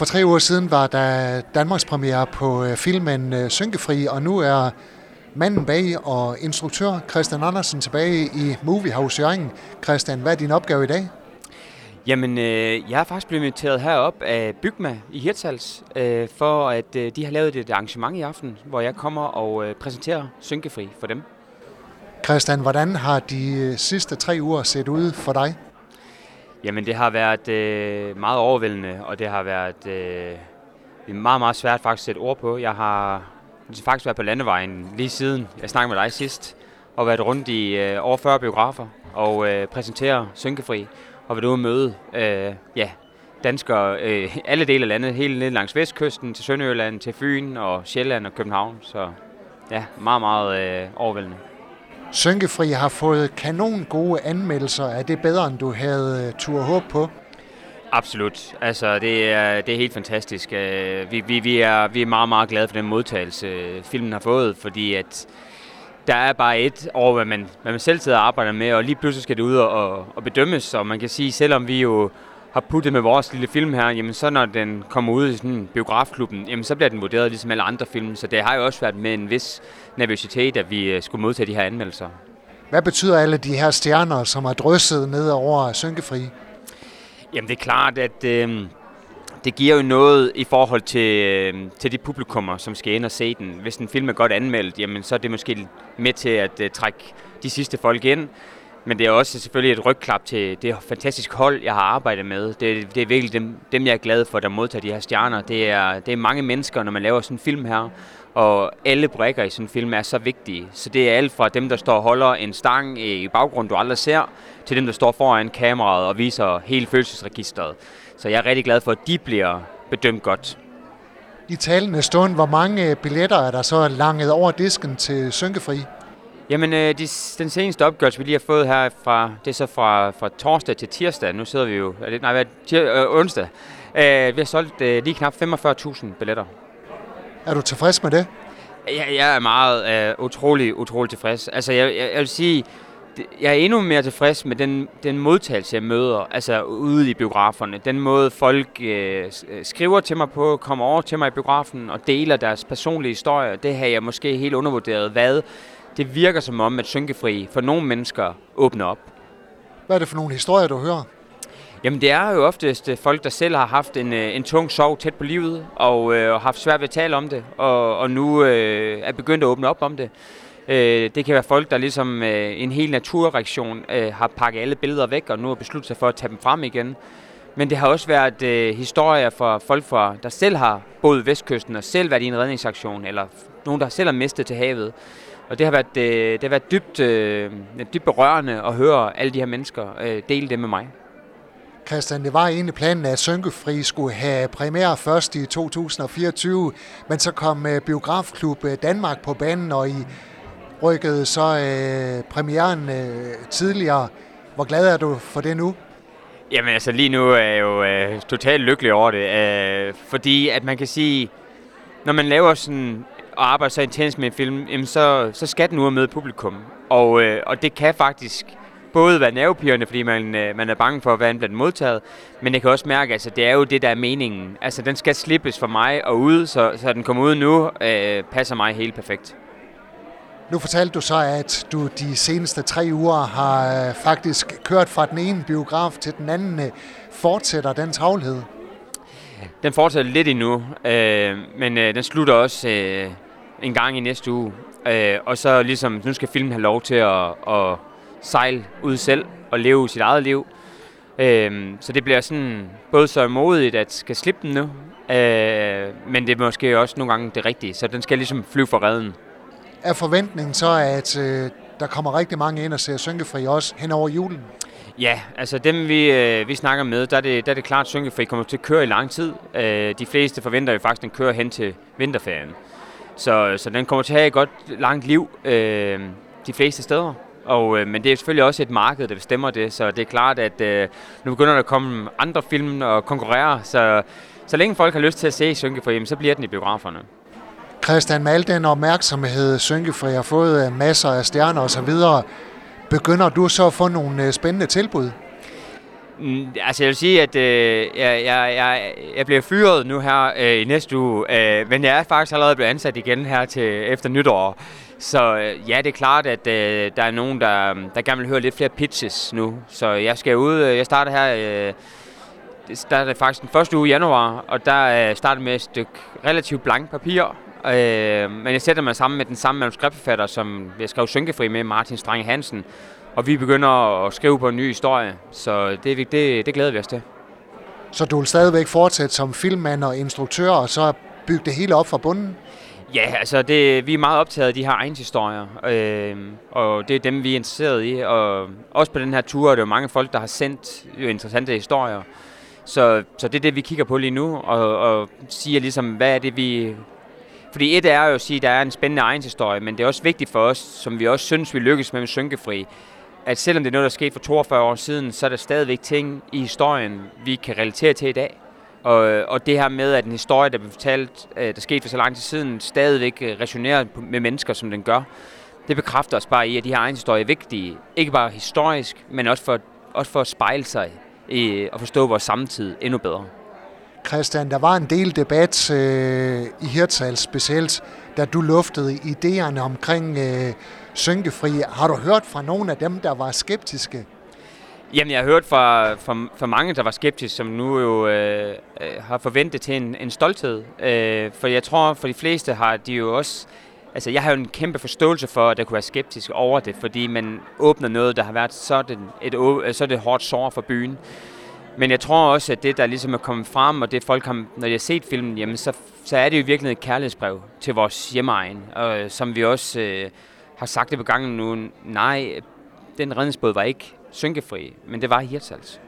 For tre uger siden var der Danmarks premiere på øh, filmen øh, Synkefri, og nu er manden bag og instruktør Christian Andersen tilbage i Moviehouse Jørgen. Christian, hvad er din opgave i dag? Jamen, øh, jeg er faktisk blevet inviteret herop af Bygma i Hirtshals, øh, for at øh, de har lavet et arrangement i aften, hvor jeg kommer og øh, præsenterer Synkefri for dem. Christian, hvordan har de øh, sidste tre uger set ud for dig? Jamen, det har været øh, meget overvældende, og det har været øh, meget, meget svært faktisk at sætte ord på. Jeg har faktisk været på landevejen lige siden jeg snakkede med dig sidst, og været rundt i øh, over 40 biografer og øh, præsentere Synkefri, og været ude og møde øh, ja, danskere øh, alle dele af landet, hele ned langs vestkysten, til Sønderjylland, til Fyn og Sjælland og København. Så ja, meget, meget øh, overvældende. Sønkefri har fået kanon gode anmeldelser. Er det bedre, end du havde øh, tur håb på? Absolut. Altså, det er, det er helt fantastisk. Øh, vi, vi, vi, er, vi er meget, meget glade for den modtagelse, øh, filmen har fået, fordi at der er bare et over, hvad man, hvad man selv sidder og arbejder med, og lige pludselig skal det ud og, og bedømmes, og man kan sige, selvom vi jo har puttet med vores lille film her, jamen så når den kommer ud i sådan biografklubben, jamen så bliver den vurderet ligesom alle andre film, så det har jo også været med en vis nervøsitet, at vi øh, skulle modtage de her anmeldelser. Hvad betyder alle de her stjerner, som er drysset ned over Synkefri? Jamen det er klart, at øh, det giver jo noget i forhold til, øh, til de publikummer, som skal ind og se den. Hvis en film er godt anmeldt, jamen så er det måske med til at øh, trække de sidste folk ind. Men det er også selvfølgelig et rygklap til det fantastiske hold, jeg har arbejdet med. Det, det er virkelig dem, dem, jeg er glad for, der modtager de her stjerner. Det er, det er mange mennesker, når man laver sådan en film her. Og alle brækker i sådan en film er så vigtige. Så det er alt fra dem, der står og holder en stang i baggrund, du aldrig ser, til dem, der står foran kameraet og viser hele følelsesregisteret. Så jeg er rigtig glad for, at de bliver bedømt godt. I talende stund, hvor mange billetter er der så langet over disken til Synkefri? Jamen, øh, de, den seneste opgørelse, vi lige har fået her, fra, det er så fra, fra torsdag til tirsdag. Nu sidder vi jo, er det, nej, hvad, tir, øh, onsdag. Øh, vi har solgt øh, lige knap 45.000 billetter. Er du tilfreds med det? Jeg, jeg er meget øh, utrolig, utrolig tilfreds. Altså, jeg, jeg, jeg vil sige, jeg er endnu mere tilfreds med den, den modtagelse, jeg møder, altså ude i biograferne. Den måde, folk øh, skriver til mig på, kommer over til mig i biografen og deler deres personlige historier. Det har jeg måske helt undervurderet, hvad det virker som om, at Synkefri for nogle mennesker åbner op. Hvad er det for nogle historier, du hører? Jamen det er jo oftest øh, folk, der selv har haft en, øh, en tung sorg tæt på livet, og øh, haft svært ved at tale om det, og, og nu øh, er begyndt at åbne op om det. Øh, det kan være folk, der ligesom øh, en helt naturreaktion øh, har pakket alle billeder væk, og nu har besluttet sig for at tage dem frem igen. Men det har også været øh, historier fra folk, fra, der selv har boet vestkysten og selv været i en redningsaktion, eller nogen, der selv har mistet til havet. Og det har været, øh, det har været dybt, øh, dybt berørende at høre alle de her mennesker øh, dele det med mig. Christian, det var egentlig planen, at Sønkefri skulle have premiere først i 2024, men så kom øh, Biografklub Danmark på banen, og I rykkede så øh, premieren øh, tidligere. Hvor glad er du for det nu? Jamen altså lige nu er jeg jo øh, totalt lykkelig over det, øh, fordi at man kan sige, når man laver sådan og arbejder så intens med en film, jamen så, så skal den ud og møde publikum. Og, øh, og det kan faktisk både være nervepirrende, fordi man, øh, man er bange for, hvordan den modtaget, men jeg kan også mærke, at altså, det er jo det, der er meningen. Altså, den skal slippes for mig og ud, så, så den kommer ud nu, øh, passer mig helt perfekt. Nu fortalte du så, at du de seneste tre uger har øh, faktisk kørt fra den ene biograf til den anden. Øh, fortsætter den travlhed? Den fortsætter lidt endnu, øh, men øh, den slutter også øh, en gang i næste uge. Øh, og så ligesom, nu skal filmen have lov til at, at sejle ud selv og leve sit eget liv. Øh, så det bliver sådan både så modigt at skal slippe den nu, øh, men det er måske også nogle gange det rigtige, så den skal ligesom flyve for redden. Er forventningen så, at øh, der kommer rigtig mange ind og ser Synkefri også hen over julen? Ja, altså dem vi, øh, vi snakker med, der er, det, der er det klart, at Synkefri kommer til at køre i lang tid. Øh, de fleste forventer jo faktisk, at den kører hen til vinterferien. Så, så den kommer til at have et godt langt liv øh, de fleste steder. Og, øh, men det er selvfølgelig også et marked, der bestemmer det, så det er klart, at øh, nu begynder der at komme andre film og konkurrere, så så længe folk har lyst til at se Synkefri, så bliver den i biograferne. Christian, med al den opmærksomhed, Synkefri har fået øh, masser af stjerner osv., begynder du så at få nogle øh, spændende tilbud? Mm, altså jeg vil sige, at øh, jeg, jeg, jeg, jeg bliver fyret nu her øh, i næste uge, øh, men jeg er faktisk allerede blevet ansat igen her til efter nytår. Så øh, ja, det er klart, at øh, der er nogen, der, øh, der gerne vil høre lidt flere pitches nu. Så jeg skal ud, øh, jeg starter her, øh, det starter faktisk den første uge i januar, og der øh, starter med et stykke relativt blank papir. Øh, men jeg sætter mig sammen med den samme manuskriptforfatter, som jeg skrev Synkefri med, Martin Strange Hansen. Og vi begynder at skrive på en ny historie, så det, det, det glæder vi os til. Så du vil stadigvæk fortsætte som filmmand og instruktør, og så bygge det hele op fra bunden? Ja, altså det, vi er meget optaget af de her egne historier, øh, og det er dem, vi er interesseret i. Og også på den her tur er der jo mange folk, der har sendt jo interessante historier. Så, så det er det, vi kigger på lige nu, og, og siger ligesom, hvad er det, vi... Fordi et er jo at sige, at der er en spændende egenshistorie, men det er også vigtigt for os, som vi også synes, vi lykkes med med Synkefri, at selvom det er noget, der skete for 42 år siden, så er der stadigvæk ting i historien, vi kan relatere til i dag. Og, og det her med, at en historie, der blev fortalt, øh, der skete for så lang tid siden, stadigvæk øh, resonerer med mennesker, som den gør, det bekræfter os bare i, at de her egenhistorier er vigtige. Ikke bare historisk, men også for, også for at spejle sig i, og forstå vores samtid endnu bedre. Christian, der var en del debat øh, i Hirtshals specielt, da du luftede idéerne omkring øh, synkefri. Har du hørt fra nogle af dem, der var skeptiske? Jamen, jeg har hørt fra, fra, fra mange, der var skeptiske, som nu jo øh, øh, har forventet til en, en stolthed. Øh, for jeg tror, for de fleste har de jo også... Altså, jeg har jo en kæmpe forståelse for, at der kunne være skeptisk over det, fordi man åbner noget, der har været sådan et, så det hårdt sår for byen. Men jeg tror også, at det, der ligesom er kommet frem, og det folk har, når de har set filmen, jamen, så, så er det jo virkelig et kærlighedsbrev til vores hjemmeegn, og som vi også øh, har sagt det på gangen nu. Nej, den redningsbåd var ikke synkefri, men det var Hirtshals.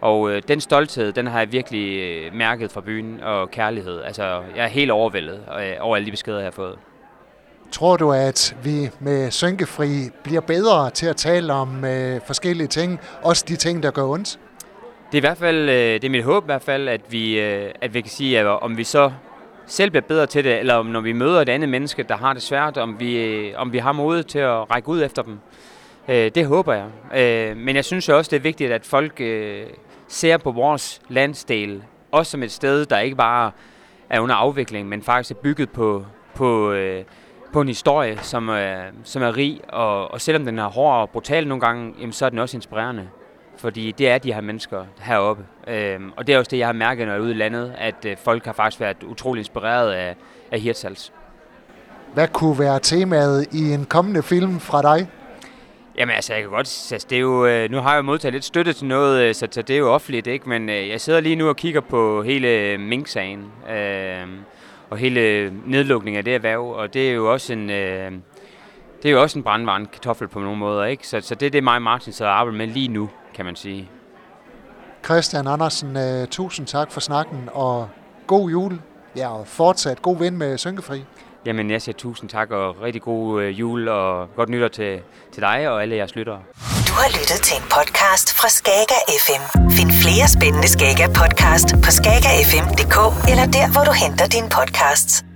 Og øh, den stolthed, den har jeg virkelig øh, mærket fra byen, og kærlighed. Altså, jeg er helt overvældet øh, over alle de beskeder, jeg har fået. Tror du, at vi med Synkefri bliver bedre til at tale om øh, forskellige ting, også de ting, der gør ondt? Det er i hvert fald, øh, det er mit håb i hvert fald, at vi, øh, at vi kan sige, at om vi så selv bliver bedre til det, eller om når vi møder et andet menneske, der har det svært, om vi, øh, om vi har mod til at række ud efter dem. Det håber jeg. Men jeg synes også, det er vigtigt, at folk ser på vores landsdel, også som et sted, der ikke bare er under afvikling, men faktisk er bygget på, på, på en historie, som er, som er rig, og, og selvom den er hård og brutal nogle gange, jamen, så er den også inspirerende. Fordi det er de her mennesker heroppe. Øhm, og det er også det, jeg har mærket, når jeg er ude i landet, at øh, folk har faktisk været utrolig inspireret af, af Hirtshals. Hvad kunne være temaet i en kommende film fra dig? Jamen altså, jeg kan godt... Altså, det er jo, øh, nu har jeg modtaget lidt støtte til noget, øh, så, så det er jo offentligt, ikke? Men øh, jeg sidder lige nu og kigger på hele Mink-sagen. Øh, og hele nedlukningen af det erhverv, og det er jo også en... Øh, det er jo også en brandvarende kartoffel på nogle måder, ikke? Så, så det er det, mig og Martin sidder og arbejder med lige nu, kan man sige. Christian Andersen, uh, tusind tak for snakken, og god jul. Ja, og fortsat god ven med Synkefri. Jamen, jeg siger tusind tak, og rigtig god uh, jul, og godt nytår til, til dig og alle jeres lyttere. Du har lyttet til en podcast fra Skager FM. Find flere spændende Skager podcast på skagerfm.dk eller der, hvor du henter dine podcasts.